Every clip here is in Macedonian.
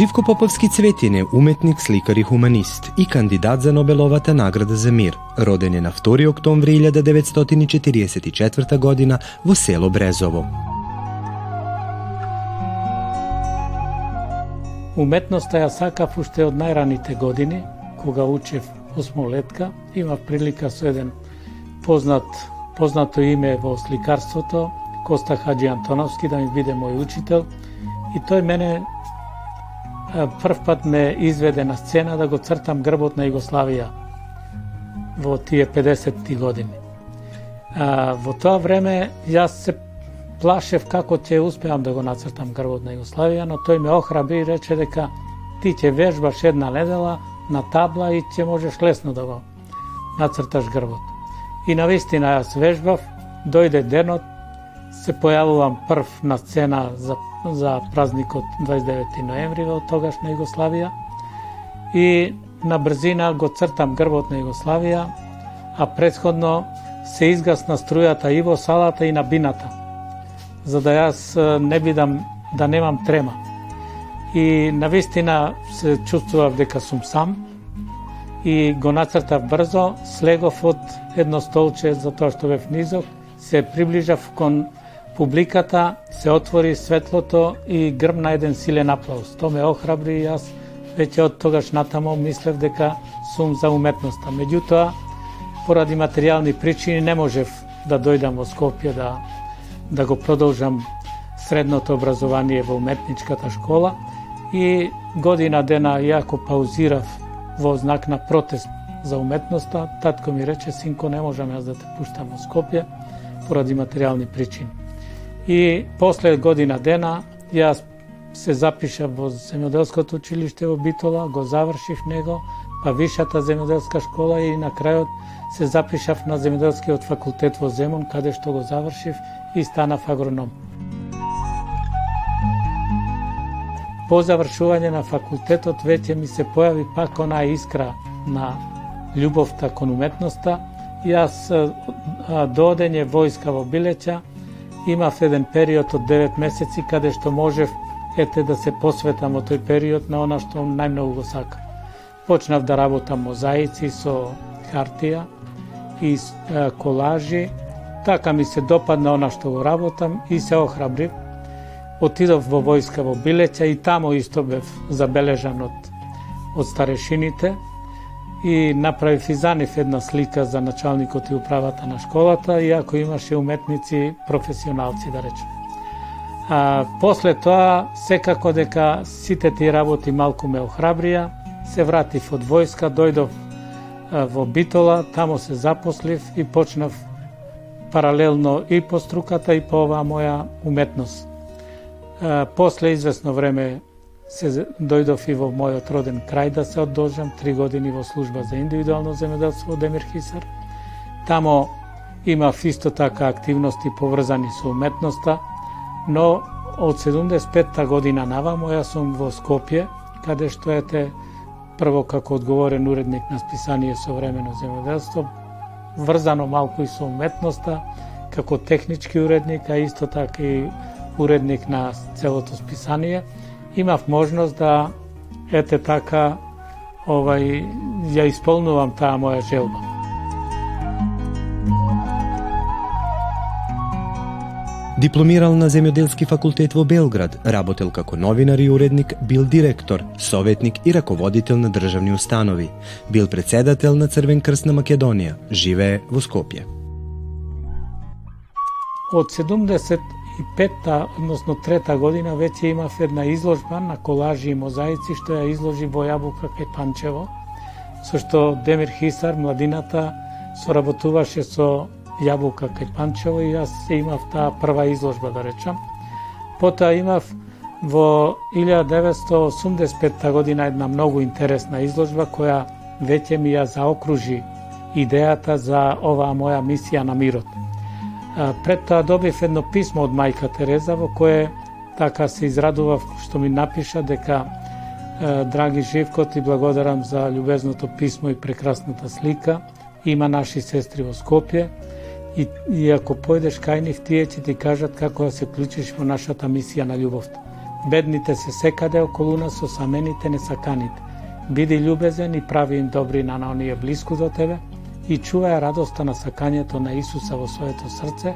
Живко Поповски Цветин е уметник, сликар и хуманист и кандидат за Нобеловата награда за мир. Роден е на 2 октомври 1944 година во село Брезово. Уметноста ја сакав уште од најраните години, кога учев осмолетка, имав прилика со еден познат познато име во сликарството, Коста Хаджи Антоновски, да ми биде мој учител. И тој мене прв пат ме изведе на сцена да го цртам грбот на Југославија во тие 50-ти години. А, во тоа време јас се плашев како ќе успеам да го нацртам грбот на Југославија, но тој ме охрабри и рече дека ти ќе вежбаш една недела на табла и ќе можеш лесно да го нацрташ грбот. И на вистина јас вежбав, дојде денот, се појавувам прв на сцена за, за празникот 29 ноември во тогашна Југославија и на брзина го цртам грбот на Југославија, а предходно се изгасна струјата и во салата и на бината, за да јас не бидам, да немам трема. И на вистина се чувствував дека сум сам и го нацртав брзо, слегов од едно столче за тоа што бев низок, се приближав кон публиката, се отвори светлото и грмна еден силен аплауз. Тоа ме охрабри и јас веќе од тогаш натамо мислев дека сум за уметноста. Меѓутоа, поради материјални причини не можев да дојдам во Скопје да да го продолжам средното образование во уметничката школа и година дена јако паузирав во знак на протест за уметноста, татко ми рече, синко, не можам јас да те пуштам во Скопје поради материјални причини. И после година дена јас се запишав во земјоделското училиште во Битола, го завршив него, па вишата земјоделска школа и на крајот се запишав на земјоделскиот факултет во Земун, каде што го завршив и станав агроном. По завршување на факултетот веќе ми се појави пак онаа искра на љубовта кон уметноста. Јас доодење војска во Билеќа имав еден период од 9 месеци каде што можев ете да се посветам во тој период на она што најмногу го сакам. Почнав да работам мозаици со хартија и колажи. Така ми се допадна она што го работам и се охрабрив. Отидов во војска во Билеќа и тамо исто бев забележан од, од старешините и направив и за нив една слика за началникот и управата на школата, иако имаше уметници професионалци, да речем. А, после тоа, секако дека сите тие работи малку ме охрабрија, се вратив од војска, дојдов а, во Битола, тамо се запослив и почнав паралелно и по струката и по оваа моја уметност. А, после известно време се дојдов и во мојот роден крај да се одолжам, три години во служба за индивидуално земјоделство Демир Хисар. Тамо имав исто така активности поврзани со уметноста, но од 75-та година навамо јас сум во Скопје, каде што ете прво како одговорен уредник на списание Современо земјоделство, врзано малку и со уметноста, како технички уредник, а исто така и уредник на целото списание – имав можност да ете така овај ја исполнувам таа моја желба. Дипломирал на земјоделски факултет во Белград, работел како новинар и уредник, бил директор, советник и раководител на државни установи. Бил председател на Црвен крст на Македонија, живее во Скопје. Од 70 петта, односно трета година, веќе имав една изложба на колажи и мозаици, што ја изложи во Јабука кај Панчево, со што Демир Хисар, младината, соработуваше со Јабука кај Панчево и јас имав таа прва изложба, да речам. Потоа имав во 1985 година една многу интересна изложба која веќе ми ја заокружи идејата за оваа моја мисија на мирот. Пред тоа добив едно писмо од мајка Тереза во кое така се израдував што ми напиша дека драги Живко ти благодарам за љубезното писмо и прекрасната слика. Има наши сестри во Скопје и, и ако појдеш кај нив тие ќе ти кажат како да се клучиш во нашата мисија на љубовта. Бедните се секаде околу нас, осамените не несаканите. Биди љубезен и прави им добри на оние близко до тебе и чуваја радоста на сакањето на Исуса во своето срце,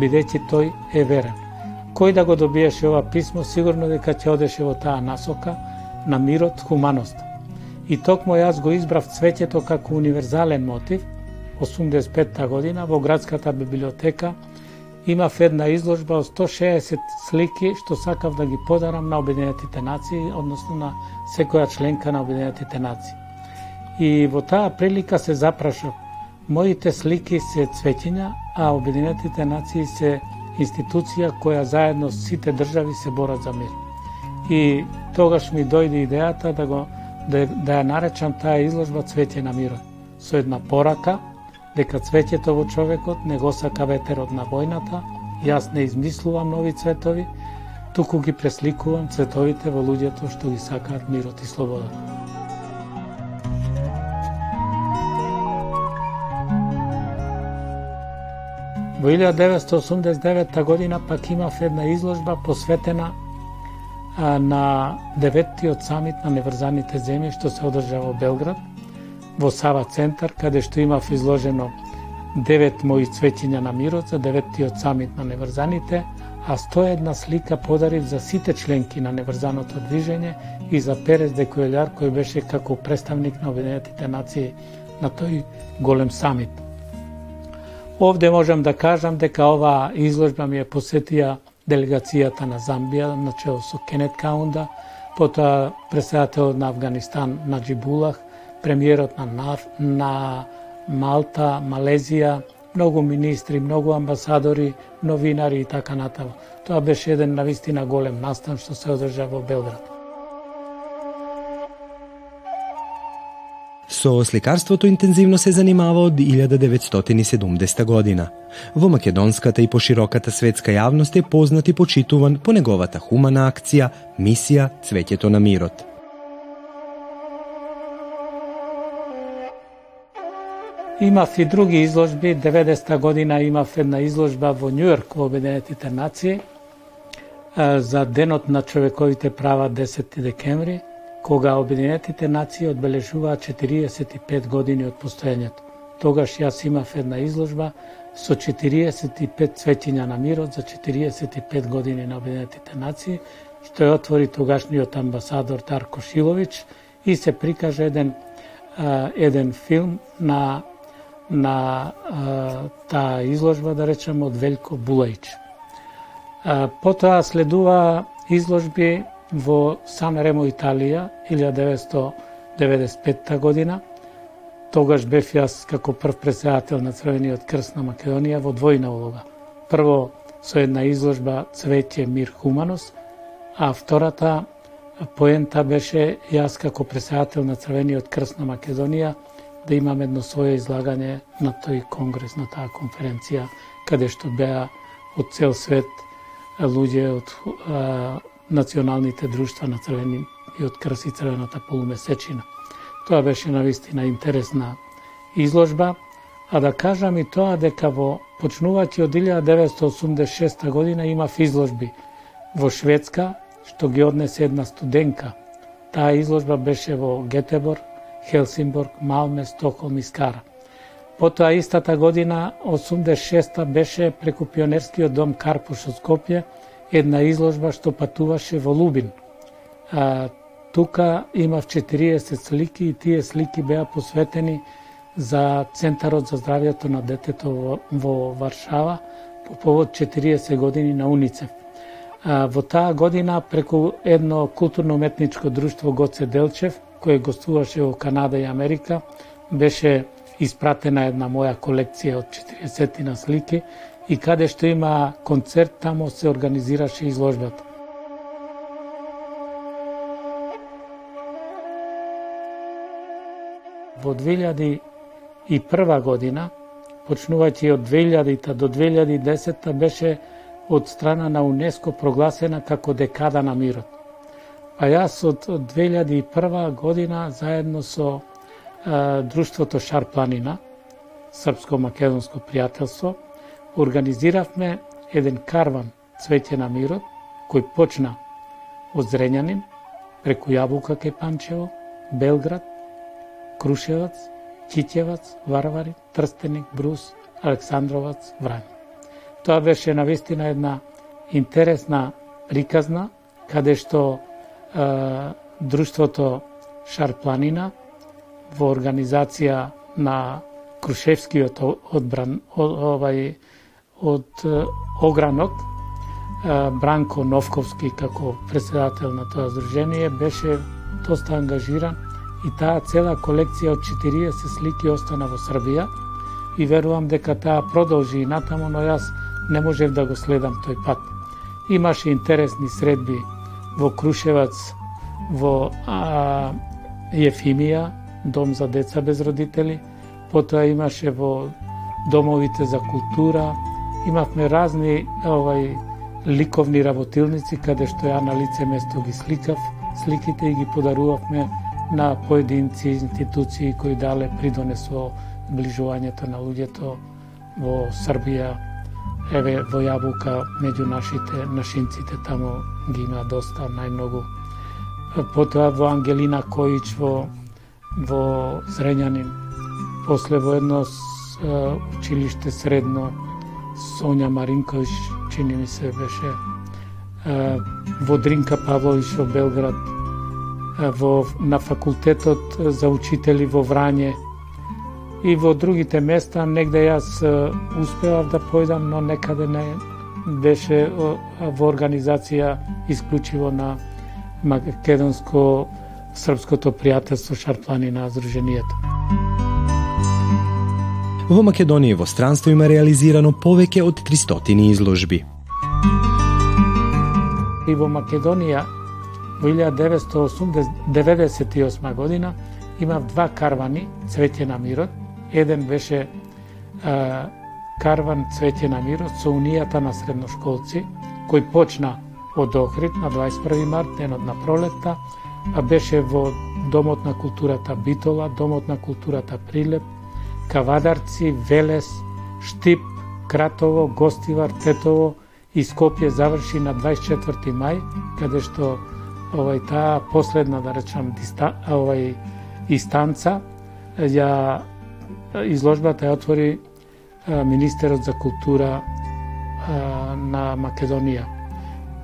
бидејќи тој е верен. Кој да го добиеше ова писмо, сигурно дека ќе одеше во таа насока на мирот, хуманост. И токму јас го избрав цвеќето како универзален мотив, 85-та година во градската библиотека имав една изложба од 160 слики што сакав да ги подарам на Обединетите нации, односно на секоја членка на Обединетите нации. И во таа прилика се запрашав, моите слики се цветиња, а Обединетите нации се институција која заедно сите држави се борат за мир. И тогаш ми дојде идејата да го да, да ја наречам таа изложба Цвеќе на мирот, со една порака дека цвеќето во човекот не го сака ветерот на војната, јас не измислувам нови цветови, туку ги пресликувам цветовите во луѓето што ги сакаат мирот и слобода. Во 1989 година пак имав една изложба посветена на деветиот самит на неврзаните земји што се одржа во Белград – во Сава центар, каде што имав изложено девет мои цветиња на мирот за деветиот самит на неврзаните, а 101 слика подарив за сите членки на неврзаното движење и за Перес Декуелјар кој беше како представник на Обединетите нации на тој голем самит. Овде можам да кажам дека оваа изложба ми е посетија делегацијата на Замбија начело со Кенет Каунда, потоа председателот на Афганистан Наджибулах, премиерот на, НАР, на Малта, Малезија, многу министри, многу амбасадори, новинари и така натаму. Тоа беше еден навистина голем настан што се одржа во Белград. Со сликарството интензивно се занимава од 1970 година. Во македонската и пошироката светска јавност е познат и почитуван по неговата хумана акција, мисија Цвеќето на мирот. Имав и други изложби. 90-та година имав една изложба во Њујорк во Обединетите нации за Денот на човековите права 10 декември, кога Обединетите нации одбележуваат 45 години од постоењето. Тогаш јас имав една изложба со 45 цветиња на мирот за 45 години на Обединетите нации, што ја отвори тогашниот амбасадор Тарко Шилович и се прикаже еден еден филм на на таа изложба, да речеме од Велко Булајч. Потоа следува изложби во Сан Ремо, Италија, 1995 година. Тогаш бев јас како прв председател на Црвениот крст на Македонија во двојна улога. Прво со една изложба Цвеќе, мир, хуманост, а втората поента беше јас како председател на Црвениот крст на Македонија да имам едно свое излагање на тој конгрес, на таа конференција, каде што беа од цел свет луѓе од националните друштва на Црвени и од Крс и Црвената полумесечина. Тоа беше навистина интересна изложба, а да кажам и тоа дека во почнувајќи од 1986 година имав изложби во Шведска, што ги однесе една студенка. Таа изложба беше во Гетебор, Хелсинбург, Малме, Стокхолм и Скара. Потоа истата година, 86-та, беше преку пионерскиот дом Карпуш од Скопје, една изложба што патуваше во Лубин. А, тука имав 40 слики и тие слики беа посветени за Центарот за здравјето на детето во, во Варшава по повод 40 години на УНИЦЕФ. А, во таа година преку едно културно-уметничко друштво Гоце Делчев кој гостуваше во Канада и Америка, беше испратена една моја колекција од 40 на слики и каде што има концерт, тамо се организираше изложбата. Во 2001 година, почнувајќи од 2000 до 2010 беше од страна на УНЕСКО прогласена како декада на мирот. А јас од 2001 година заедно со е, Друштвото Шар Планина, Српско-македонско пријателство, организиравме еден карван Цвеќе на мирот, кој почна од Зрењанин, преку Јабука кај Панчево, Белград, Крушевац, Чиќевац, Варвари, Трстеник, Брус, Александровац, Врани. Тоа беше навистина една интересна приказна, каде што е, друштвото Шарпланина во организација на Крушевскиот одбран, овај од огранот Бранко Новковски како председател на тоа здружение беше доста ангажиран и таа цела колекција од 40 слики остана во Србија и верувам дека таа продолжи и натаму, но јас не можев да го следам тој пат. Имаше интересни средби во Крушевац, во а, Ефимија, дом за деца без родители, потоа имаше во домовите за култура, имавме разни овај ликовни работилници каде што ја на лице место ги сликав сликите и ги подарувавме на поединци институции кои дале придонес ближувањето на луѓето во Србија, еве во Јабука меѓу нашите нашинците таму ги има доста најмногу. Потоа во Ангелина Коич во во Зрењанин, после во едно училиште средно Сонја Маринкович, чини ми се беше во Дринка Павлович во Белград, во, на факултетот за учители во Врање и во другите места негде јас успевав да појдам, но некаде не беше во организација исклучиво на македонско Српското пријателство Шарпланина Здруженијето. Во Македонија во странство има реализирано повеќе од 300 изложби. И во Македонија во 1998 година имав два карвани Цвеќе на мирот. Еден беше а, карван Цвеќе на мирот со унијата на средношколци, кој почна од Охрид на 21 март, денот на пролетта, а беше во Домот на културата Битола, Домот на културата Прилеп, Кавадарци, Велес, Штип, Кратово, Гостивар, Тетово и Скопје заврши на 24 мај, каде што овај таа последна да речам диста, овај истанца ја изложбата ја отвори министерот за култура на Македонија.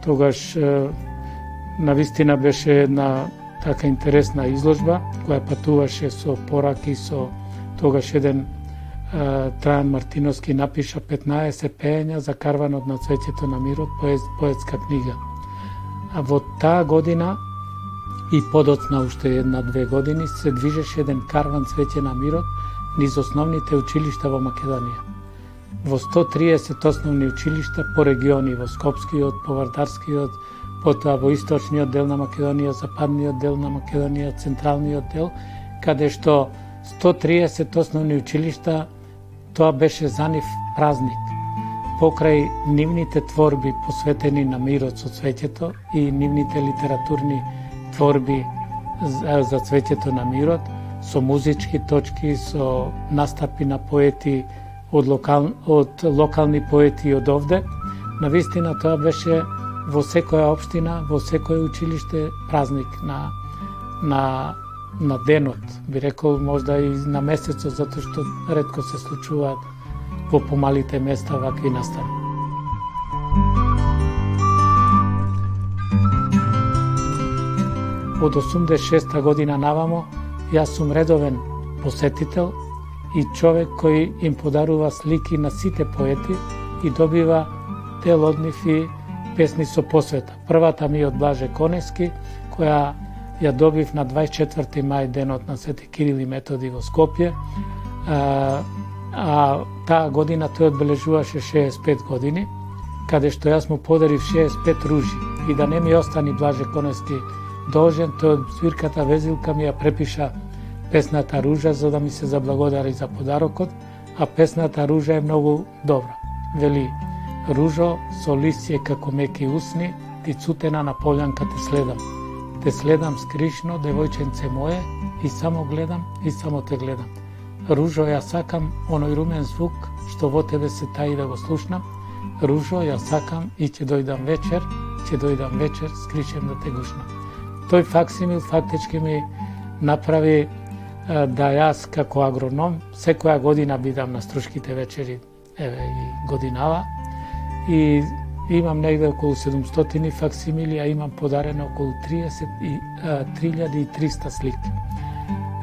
Тогаш на вистина беше една така интересна изложба која патуваше со пораки со тогаш еден Трајан Мартиновски напиша 15 пеења за карванот на цвеќето на мирот, поет, поетска книга. А во таа година и подоцна уште една-две години се движеше еден карван цвеќе на мирот низ основните училишта во Македонија. Во 130 основни училишта по региони, во Скопскиот, по Вардарскиот, потоа во источниот дел на Македонија, западниот дел на Македонија, централниот дел, каде што 130 основни училишта, тоа беше за нив празник. Покрај нивните творби посветени на мирот со цвеќето и нивните литературни творби за цвеќето на мирот, со музички точки, со настапи на поети од, локал, од локални поети од овде, навистина тоа беше во секоја општина, во секое училиште празник на на на денот, би рекол можда и на месецот затоа што ретко се случуваат во помалите места вакви настани. Од 86 година навамо јас сум редовен посетител и човек кој им подарува слики на сите поети и добива дел од нив и песни со посвета. Првата ми од Блаже Конески, која ја добив на 24. мај денот на Свети Кирил и Методи во Скопје. А, а таа година тој одбележуваше 65 години, каде што јас му подарив 65 ружи. И да не ми остани Блаже Конески должен, тој од свирката Везилка ми ја препиша песната Ружа за да ми се заблагодари за подарокот, а песната Ружа е многу добра. Вели, Ружо со листје како меки усни, ти цутена на полјанка те следам. Те следам скришно, девојченце мое, и само гледам, и само те гледам. Ружо, ја сакам оној румен звук, што во тебе се таи да го слушнам. Ружо, ја сакам и ќе дојдам вечер, ќе дојдам вечер, скришем да те гушнам. Тој факсимил фактички ми направи да јас како агроном секоја година бидам на струшките вечери еве и годинава и имам негде околу 700 факсимили, а имам подарено околу 3300 слики.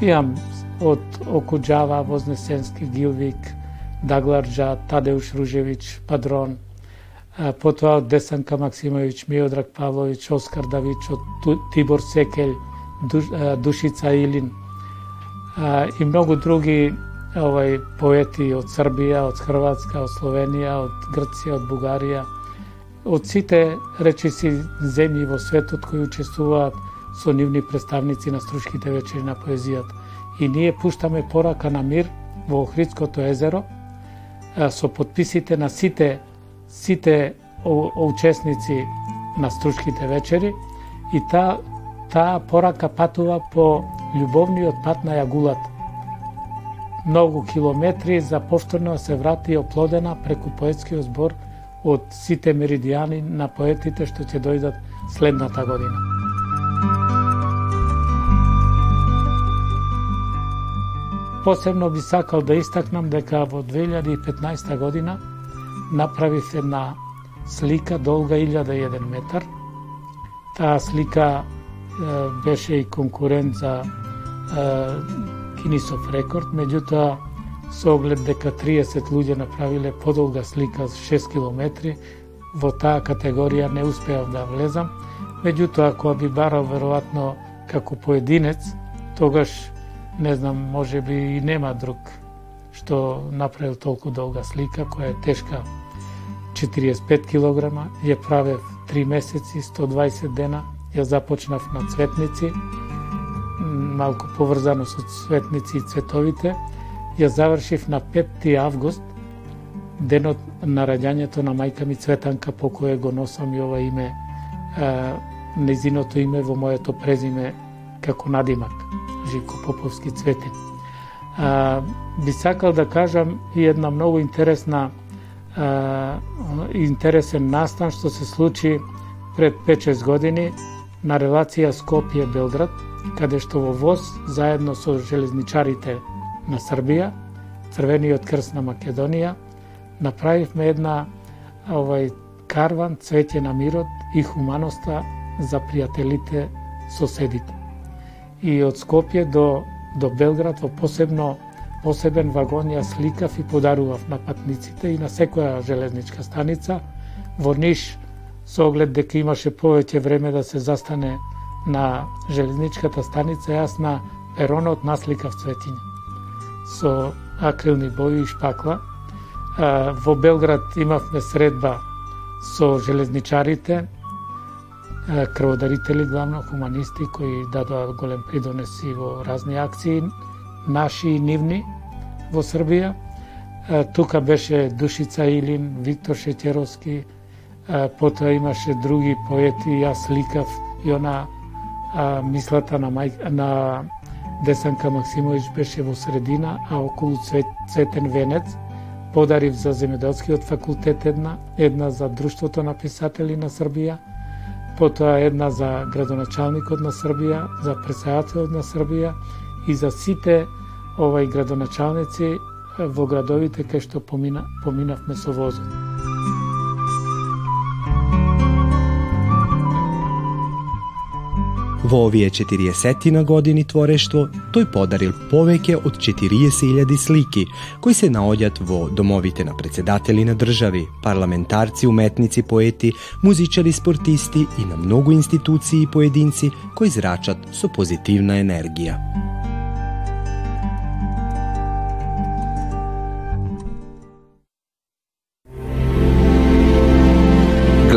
Имам од Окуджава, Вознесенски, Гилвик, Дагларджа, Тадеуш Ружевич, Падрон, потоа од Десанка Максимович, Миодрак Павлович, Оскар Давич, од Тибор Секелј, Душица Илин и многу други овај поети од Србија, од Хрватска, од Словенија, од Грција, од Бугарија, од сите речиси земји во светот кои учествуваат со нивни представници на струшките вечери на поезијата. И ние пуштаме порака на мир во Охридското езеро со подписите на сите сите учесници на струшките вечери и таа таа порака патува по љубовниот пат на Јагулат Многу километри за повторно се врати оплодена преку поетскиот збор од сите меридијани на поетите што ќе дојдат следната година. Посебно би сакал да истакнам дека во 2015 година направив една слика долга 1001 метар. Таа слика е, беше и конкурент за Кинисов рекорд, меѓутоа со оглед дека 30 луѓе направиле подолга слика с 6 километри, во таа категорија не успеав да влезам. Меѓутоа, ако би барал веројатно како поединец, тогаш, не знам, може би и нема друг што направил толку долга слика, која е тешка 45 килограма, ја правев 3 месеци, 120 дена, ја започнав на цветници, малку поврзано со цветници и цветовите, ја завршив на 5 август, денот на раѓањето на мајка ми Цветанка, по кое го носам и ова име, е, незиното име во моето презиме како надимак, Живко Поповски Цветин. Е, би сакал да кажам и една многу интересна е, интересен настан што се случи пред 5-6 години на релација Скопје-Белград, каде што во ВОЗ заедно со железничарите на Србија, Црвениот крст на Македонија, направивме една овај карван цвеќе на мирот и хуманоста за пријателите соседите. И од Скопје до до Белград во посебно посебен вагон ја сликав и подарував на патниците и на секоја железничка станица. Во Ниш, со оглед дека имаше повеќе време да се застане на железничката станица, јас на перонот насликав цветиња со акрилни бои и шпакла. Во Белград имавме средба со железничарите, крводарители, главно хуманисти, кои дадоа голем придонеси во разни акции, наши и нивни во Србија. Тука беше Душица Илин, Виктор Шетеровски потоа имаше други поети, јас ликав и она мислата на, мај, на Десанка Максимович беше во средина, а околу цвет, цветен венец подарив за земјоделскиот факултет една, една за Друштвото на писатели на Србија, потоа една за градоначалникот на Србија, за председателот на Србија и за сите овај градоначалници во градовите кај што помина, поминавме со возот. Во овие 40 на години творештво, тој подарил повеќе од 40.000 слики, кои се наоѓат во домовите на председатели на држави, парламентарци, уметници, поети, музичари, спортисти и на многу институции и поединци кои зрачат со позитивна енергија.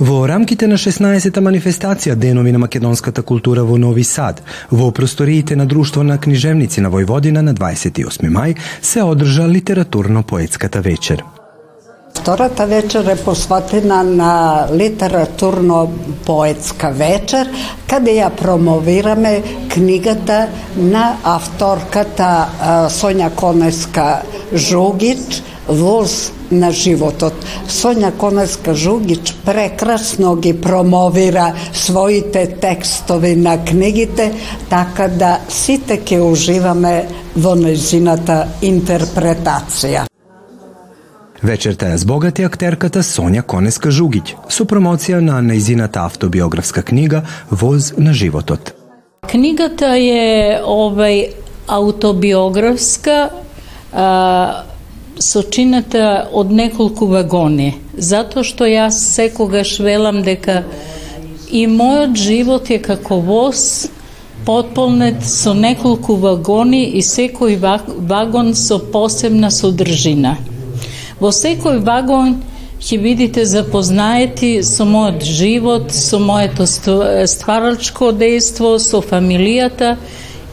Во рамките на 16-та манифестација Денови на македонската култура во Нови Сад, во просториите на Друштво на книжевници на Војводина на 28 мај се одржа литературно-поетската вечер. Втората вечер е посветена на литературно-поетска вечер, каде ја промовираме книгата на авторката Сонја Конеска Жугич, Воз на животот. Сонја Конеска Жугич прекрасно ги промовира своите текстови на книгите, така да сите ќе уживаме во незината интерпретација. Вечерта ја збогати актерката Сонја Конеска Жугиќ со промоција на неизината автобиографска книга Воз на животот. Книгата е овај автобиографска а, сочината од неколку вагони, затоа што јас секогаш велам дека и мојот живот е како воз потполнет со неколку вагони и секој вагон со посебна содржина. Во секој вагон ќе видите запознаети со мојот живот, со моето стварачко дејство, со фамилијата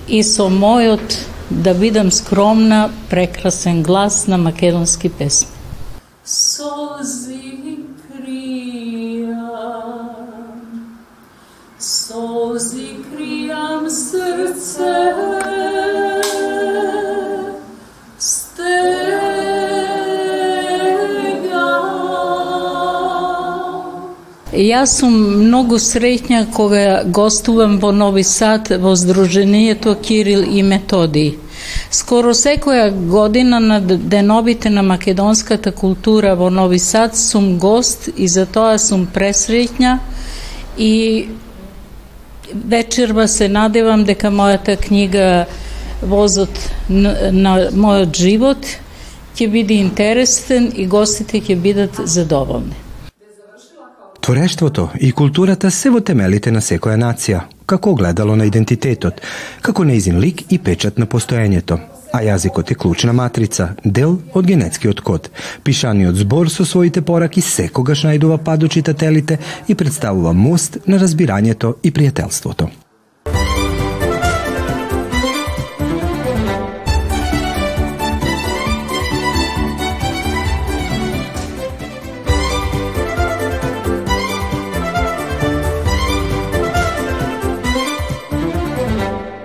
и со мојот, да бидам скромна, прекрасен глас на македонски песни. Солзи кријам, солзи кријам срце, Јас сум многу среќна кога гостувам во Нови Сад во Сдруженијето Кирил и Методи. Скоро секоја година на деновите на македонската култура во Нови Сад сум гост и за тоа сум пресреќна и вечерва се надевам дека мојата книга Возот на, на мојот живот ќе биде интересен и гостите ќе бидат задоволни. Творештвото и културата се во темелите на секоја нација, како гледало на идентитетот, како неизин лик и печат на постоењето. А јазикот е клучна матрица, дел од генетскиот код. Пишаниот збор со своите пораки секогаш најдува падочитателите и представува мост на разбирањето и пријателството.